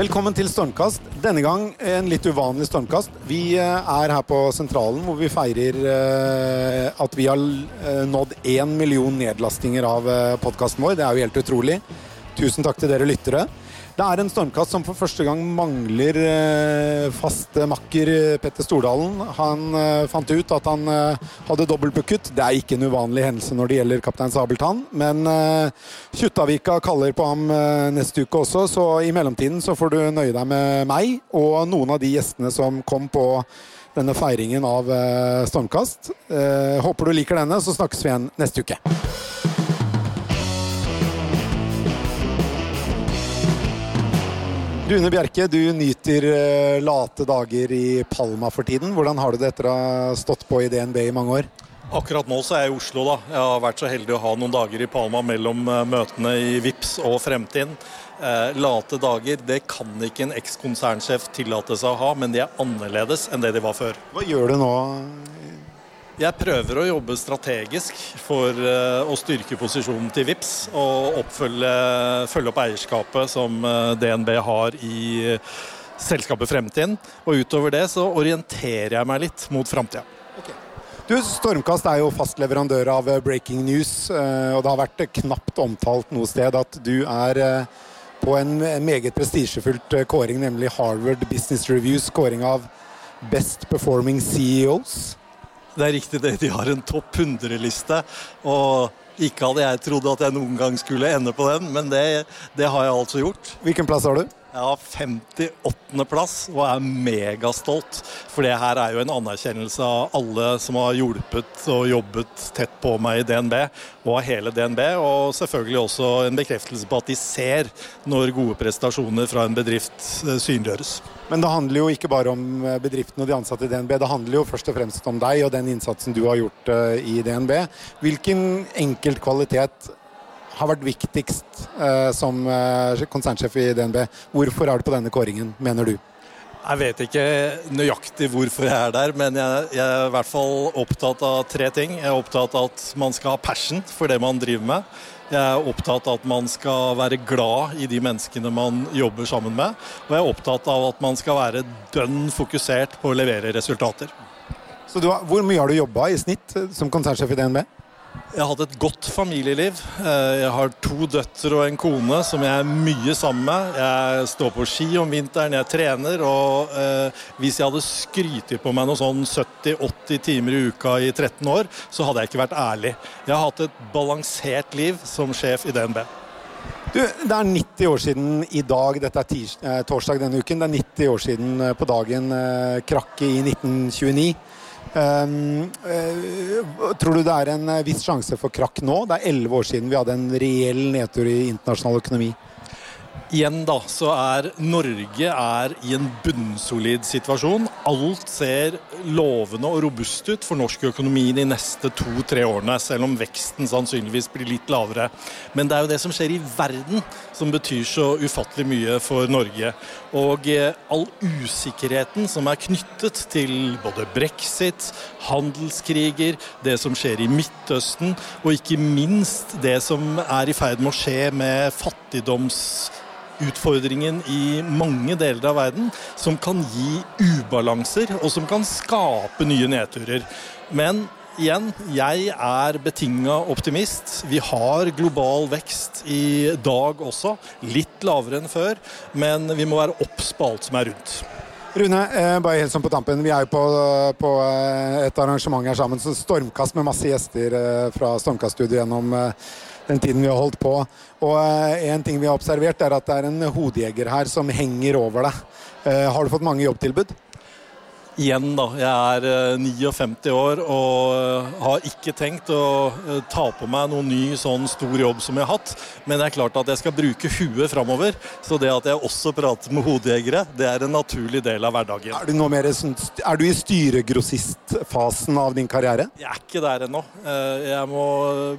Velkommen til Stormkast. Denne gang en litt uvanlig stormkast. Vi eh, er her på Sentralen hvor vi feirer eh, at vi har eh, nådd én million nedlastinger av podkasten vår. Det er jo helt utrolig. Tusen takk til dere lyttere. Det er en stormkast som for første gang mangler eh, fast makker eh, Petter Stordalen. Han eh, fant ut at han hadde dobbeltbooket. Det er ikke en uvanlig hendelse når det gjelder kaptein Sabeltann, men Kjuttaviga kaller på ham neste uke også, så i mellomtiden så får du nøye deg med meg og noen av de gjestene som kom på denne feiringen av Stormkast. Håper du liker denne, så snakkes vi igjen neste uke. Rune Bjerke, du nyter uh, late dager i Palma for tiden. Hvordan har du det etter å ha stått på i DNB i mange år? Akkurat nå så er jeg i Oslo. da. Jeg har vært så heldig å ha noen dager i Palma mellom uh, møtene i VIPS og Fremtiden. Uh, late dager det kan ikke en eks-konsernsjef tillate seg å ha, men de er annerledes enn det de var før. Hva gjør du nå jeg prøver å jobbe strategisk for eh, å styrke posisjonen til VIPS og oppfølge, følge opp eierskapet som eh, DNB har i selskapet Fremtiden. Og utover det så orienterer jeg meg litt mot framtida. Du, Stormkast er jo fast leverandør av eh, breaking news, og det har vært knapt omtalt noe sted at du er på en meget prestisjefullt kåring, nemlig Harvard Business Reviews kåring av Best Performing CEOs. Det er riktig det, de har en topp 100-liste. Og ikke hadde jeg trodd at jeg noen gang skulle ende på den, men det, det har jeg altså gjort. Hvilken plass har du? Jeg har 58.-plass og er megastolt. For det her er jo en anerkjennelse av alle som har hjulpet og jobbet tett på meg i DNB, og av hele DNB. Og selvfølgelig også en bekreftelse på at de ser når gode prestasjoner fra en bedrift eh, synliggjøres. Men det handler jo ikke bare om eh, bedriften og de ansatte i DNB. Det handler jo først og fremst om deg og den innsatsen du har gjort eh, i DNB. Hvilken enkelt kvalitet har vært viktigst eh, som eh, konsernsjef i DNB? Hvorfor er du på denne kåringen, mener du? Jeg vet ikke nøyaktig hvorfor jeg er der, men jeg, jeg, er i hvert fall opptatt av tre ting. Jeg er opptatt av at man skal ha passion for det man driver med. Jeg er opptatt av at man skal være glad i de menneskene man jobber sammen med. Og jeg er opptatt av at man skal være dønn fokusert på å levere resultater. Så har, Hvor mye har du jobba i snitt som konsernsjef i DNB? Jeg har hatt et godt familieliv. Eh, jeg har to døtre og en kone som jeg er mye sammen med. Jeg står på ski om vinteren, jeg trener. Og eh, hvis jeg hadde skrytt på meg noe sånn 70-80 timer i uka i 13 år, så hadde jeg ikke vært ærlig. Jeg har hatt et balansert liv som sjef i DNB. Du, Det er 90 år siden i dag, dette er tirs, eh, torsdag denne uken, det er 90 år siden eh, på dagen eh, krakket i 1929. Um, uh, tror du det er en eh, viss sjanse for krakk nå? Det er elleve år siden vi hadde en reell nedtur i internasjonal økonomi. Igjen da, så er Norge er i en bunnsolid situasjon. Alt ser lovende og robust ut for norsk økonomi de neste to-tre årene, selv om veksten sannsynligvis blir litt lavere. Men det er jo det som skjer i verden som betyr så ufattelig mye for Norge. Og eh, all usikkerheten som er knyttet til både brexit, handelskriger, det som skjer i Midtøsten, og ikke minst det som er i ferd med å skje med fattigdoms utfordringen i mange deler av verden som kan gi ubalanser, og som kan skape nye nedturer. Men igjen, jeg er betinga optimist. Vi har global vekst i dag også. Litt lavere enn før, men vi må være obs på alt som er rundt. Rune, eh, bare helt sånn på tampen. Vi er jo på, på eh, et arrangement her sammen. Så stormkast med masse gjester eh, fra Stormkaststudio gjennom den tiden vi har holdt på. Og eh, en ting vi har observert, er at det er en hodejeger her som henger over deg. Eh, har du fått mange jobbtilbud? Igjen, da. Jeg er 59 eh, år og eh, har ikke tenkt å eh, ta på meg noen ny sånn stor jobb som jeg har hatt. Men det er klart at jeg skal bruke huet framover. Så det at jeg også prater med hodejegere, det er en naturlig del av hverdagen. Er du, mer, er du i styregrossistfasen av din karriere? Jeg er ikke der ennå. Jeg må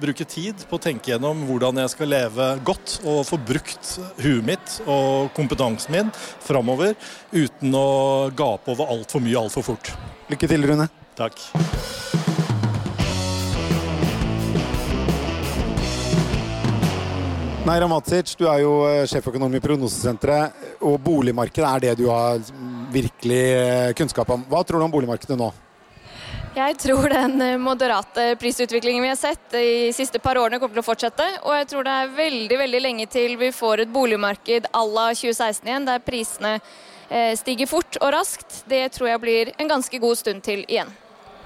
bruke tid på å tenke gjennom hvordan jeg skal leve godt og få brukt huet mitt og kompetansen min framover uten å gape over altfor mye altfor fort. Lykke til, Rune. Takk. Neira Matsic, du er jo eh, sjeføkonom i Prognosesenteret. og boligmarkedet er det du har virkelig kunnskap om. Hva tror du om boligmarkedet nå? Jeg tror den moderate prisutviklingen vi har sett de siste par årene kommer til å fortsette. Og jeg tror det er veldig veldig lenge til vi får et boligmarked à la 2016 igjen, der prisene stiger fort og raskt. Det tror jeg blir en ganske god stund til igjen.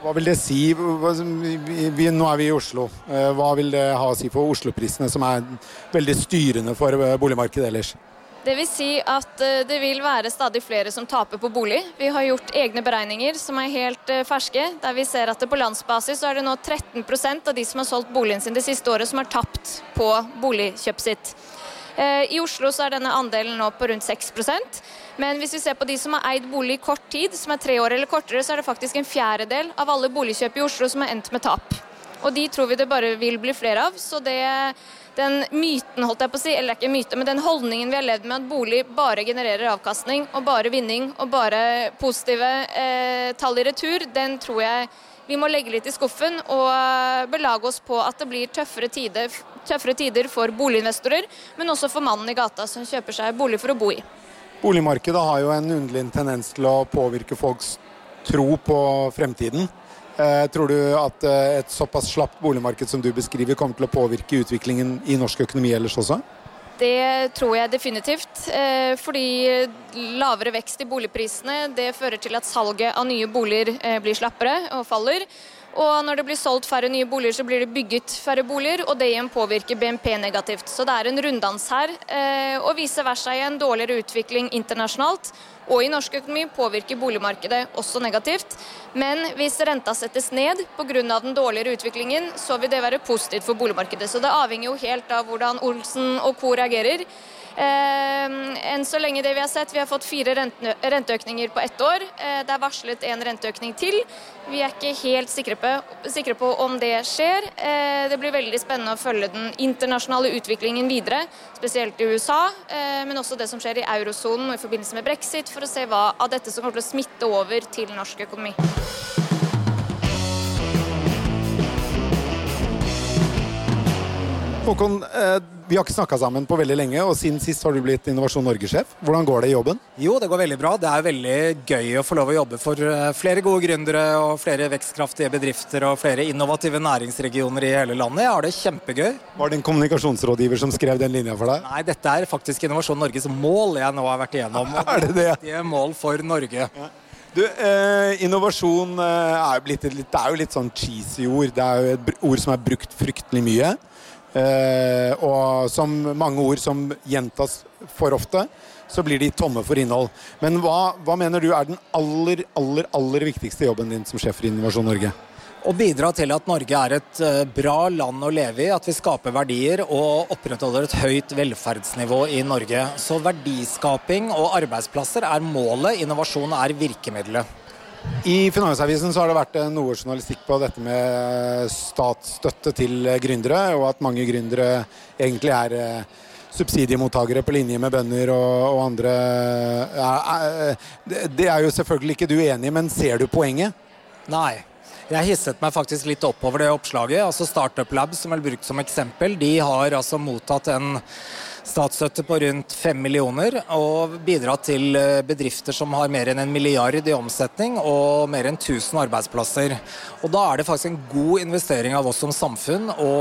Hva vil det si? Vi, nå er vi i Oslo. Eh, hva vil det ha å si for Oslo-prisene, som er veldig styrende for eh, boligmarkedet ellers? Det vil si at eh, det vil være stadig flere som taper på bolig. Vi har gjort egne beregninger som er helt ferske, der vi ser at på landsbasis så er det nå 13% av de som har solgt boligen sin det siste året, som har tapt på boligkjøpet sitt. I Oslo så er denne andelen nå på rundt 6 men hvis vi ser på de som har eid bolig i kort tid, som er tre år eller kortere, så er det faktisk en fjerdedel av alle boligkjøp i Oslo som har endt med tap. Og de tror vi det bare vil bli flere av. Så det, den myten, holdt jeg på å si, eller ikke myte, men den holdningen vi har levd med at bolig bare genererer avkastning og bare vinning og bare positive eh, tall i retur, den tror jeg vi må legge litt i skuffen og belage oss på at det blir tøffere tider, tøffere tider for boliginvestorer, men også for mannen i gata som kjøper seg bolig for å bo i. Boligmarkedet har jo en underlig tendens til å påvirke folks tro på fremtiden. Eh, tror du at eh, et såpass slapt boligmarked som du beskriver, kommer til å påvirke utviklingen i norsk økonomi ellers også? Det tror jeg definitivt. Eh, fordi lavere vekst i boligprisene det fører til at salget av nye boliger blir slappere og faller. Og når det blir solgt færre nye boliger, så blir det bygget færre boliger, og det igjen påvirker BNP negativt. Så det er en runddans her. Eh, og vice versa igjen, dårligere utvikling internasjonalt og i norsk økonomi påvirker boligmarkedet også negativt. Men hvis renta settes ned pga. den dårligere utviklingen, så vil det være positivt for boligmarkedet. Så det avhenger jo helt av hvordan Olsen og co. reagerer. Ehm, enn så lenge det vi har sett, vi har fått fire renteøkninger på ett år. Eh, det er varslet en renteøkning til. Vi er ikke helt sikre på, sikre på, om det skjer. Eh, det blir veldig spennende å følge den internasjonale utviklingen videre, spesielt i USA, eh, men også det som skjer i eurosonen i forbindelse med brexit, for å se hva av dette som kommer til å smitte over til norsk økonomi. Håkon, vi har ikke snakka sammen på veldig lenge, og siden sist har du blitt Innovasjon Norge-sjef. Hvordan går det i jobben? Jo, det går veldig bra. Det er veldig gøy å få lov å jobbe for eh, flere gode gründere og flere vekstkraftige bedrifter og flere innovative næringsregioner i hele landet. Jeg har det kjempegøy. Var det en kommunikasjonsrådgiver som skrev den linja for deg? Nei, dette er faktisk Innovasjon Norges mål jeg nå har vært igjennom. er det det? Det er mål for Norge. Ja. Du, eh, innovasjon eh, er, litt, det er jo litt sånn cheesy ord. Det er jo et ord som er brukt fryktelig mye. Eh, og som mange ord som gjentas for ofte, så blir de tomme for innhold. Men hva, hva mener du er den aller, aller, aller viktigste jobben din som sjef for Innovasjon Norge? Å bidra til at Norge er et eh, bra land å leve i, at vi skaper verdier og opprettholder et høyt velferdsnivå i Norge. Så verdiskaping og arbeidsplasser er målet, innovasjon er virkemidlet. I Finansavisen så har det vært noe journalistikk på dette med statsstøtte til gründere, og at mange gründere egentlig er eh, subsidiemottakere på linje med bønder og, og andre. det er jo selvfølgelig ikke du enig i, men ser du poenget? Nei. Jeg hisset meg faktisk litt opp over det oppslaget. altså Startup Lab, som er brukt som eksempel, de har altså mottatt en statsstøtte på rundt 5 millioner og bidratt til eh, bedrifter som har mer enn en milliard i omsetning og mer enn 1000 arbeidsplasser. Og Da er det faktisk en god investering av oss som samfunn å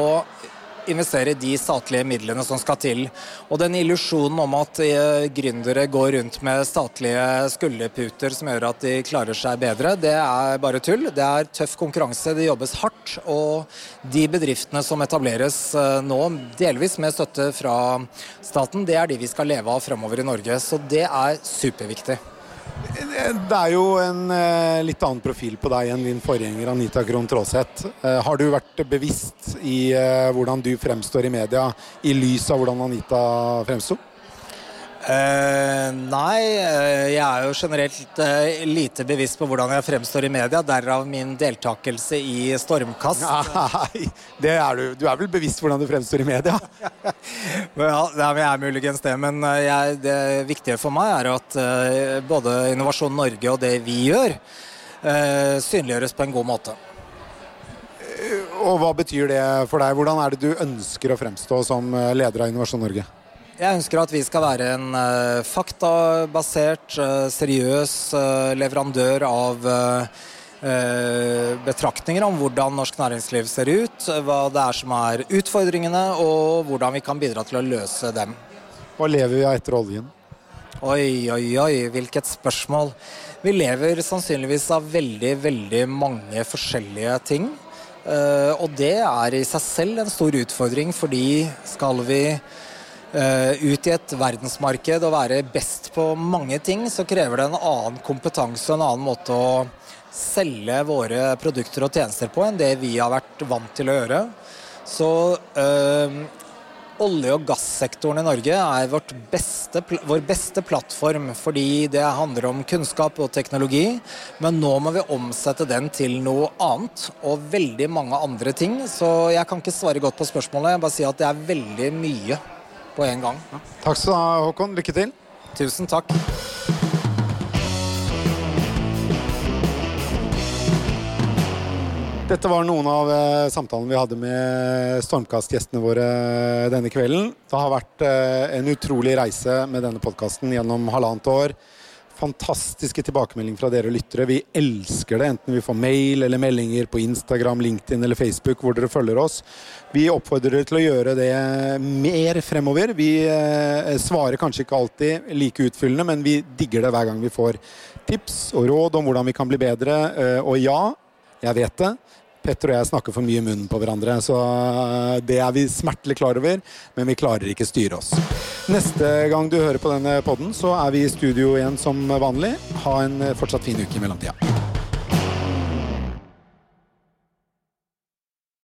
investere de statlige midlene som skal til. Og den illusjonen om at eh, gründere går rundt med statlige skulderputer som gjør at de klarer seg bedre, det er bare tull. Det er tøff konkurranse, det jobbes hardt. Og de bedriftene som etableres eh, nå, delvis med støtte fra staten, det er de vi skal leve av fremover i Norge. Så det er superviktig. Det er jo en eh, litt annen profil på deg enn din forgjenger Anita Krohn Traaseth. Eh, har du vært bevisst i eh, hvordan du fremstår i media, i lys av hvordan Anita fremsto? Uh, nei, uh, jeg er jo generelt uh, lite bevisst på hvordan jeg fremstår i media. Derav min deltakelse i Stormkast. Nei, det er du. Du er vel bevisst hvordan du fremstår i media? ja, jeg er muligens det. Men jeg, det viktige for meg er at både Innovasjon Norge og det vi gjør, synliggjøres på en god måte. Og hva betyr det for deg? Hvordan er det du ønsker å fremstå som leder av Innovasjon Norge? Jeg ønsker at vi skal være en uh, faktabasert, uh, seriøs uh, leverandør av betraktninger om hvordan norsk næringsliv ser ut, hva det er som er utfordringene, og hvordan vi kan bidra til å løse dem. Hva lever vi av etter oljen? Oi, oi, oi, hvilket spørsmål. Vi lever sannsynligvis av veldig, veldig mange forskjellige ting. Og det er i seg selv en stor utfordring, fordi skal vi ut i et verdensmarked og være best på mange ting, så krever det en annen kompetanse og en annen måte å selge våre produkter og tjenester på enn det vi har vært vant til å gjøre. Så øh, olje- og gassektoren i Norge er beste, vår beste plattform fordi det handler om kunnskap og teknologi. Men nå må vi omsette den til noe annet og veldig mange andre ting. Så jeg kan ikke svare godt på spørsmålet. Jeg bare si at det er veldig mye på en gang. Ja. Takk skal du ha, Håkon. Lykke til. Tusen takk. Dette var noen av eh, samtalene vi hadde med Stormkast-gjestene våre denne kvelden. Det har vært eh, en utrolig reise med denne podkasten gjennom halvannet år fantastiske tilbakemeldinger fra dere lyttere. Vi elsker det, enten vi får mail eller meldinger på Instagram, LinkedIn eller Facebook hvor dere følger oss. Vi oppfordrer dere til å gjøre det mer fremover. Vi eh, svarer kanskje ikke alltid like utfyllende, men vi digger det hver gang vi får tips og råd om hvordan vi kan bli bedre. Eh, og ja, jeg vet det. Petter og jeg snakker for mye i munnen på hverandre, så eh, det er vi smertelig klar over, men vi klarer ikke styre oss. Neste gang du hører på denne podden, så er vi i studio igjen som vanlig. Ha en fortsatt fin uke i mellomtida.